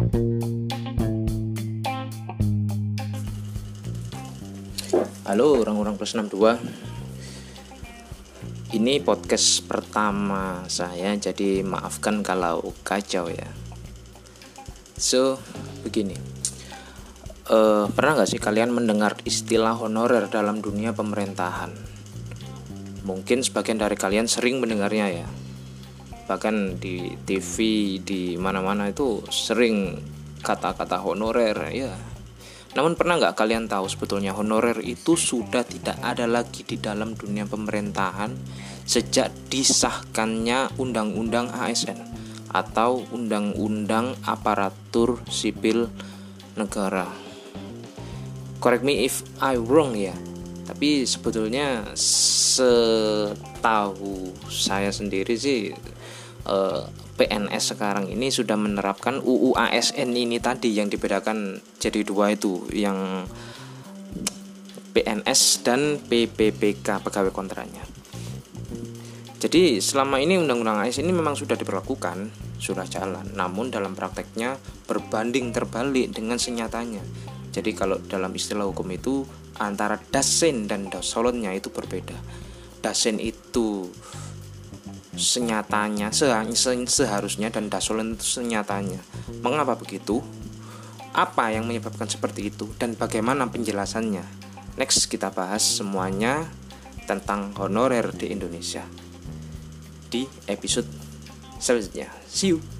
Halo orang-orang plus 62 Ini podcast pertama saya Jadi maafkan kalau kacau ya. So begini. Uh, Pernah gak sih kalian mendengar istilah honorer dalam dunia pemerintahan? Mungkin sebagian dari kalian sering mendengarnya ya Bahkan di TV di mana-mana itu sering kata-kata honorer ya namun pernah nggak kalian tahu sebetulnya honorer itu sudah tidak ada lagi di dalam dunia pemerintahan sejak disahkannya Undang-Undang ASN atau Undang-Undang Aparatur Sipil Negara. Correct me if I wrong ya. Tapi sebetulnya setahu saya sendiri sih eh, PNS sekarang ini sudah menerapkan UU ASN ini tadi yang dibedakan jadi dua itu yang PNS dan PPPK pegawai kontraknya. Jadi selama ini undang-undang ASN ini memang sudah diberlakukan, sudah jalan. Namun dalam prakteknya berbanding terbalik dengan senyatanya. Jadi kalau dalam istilah hukum itu antara dasen dan dasolonnya itu berbeda. Dasen itu senyatanya se se seharusnya dan dasolen itu senyatanya. Mengapa begitu? Apa yang menyebabkan seperti itu? Dan bagaimana penjelasannya? Next kita bahas semuanya tentang honorer di Indonesia di episode selanjutnya. See you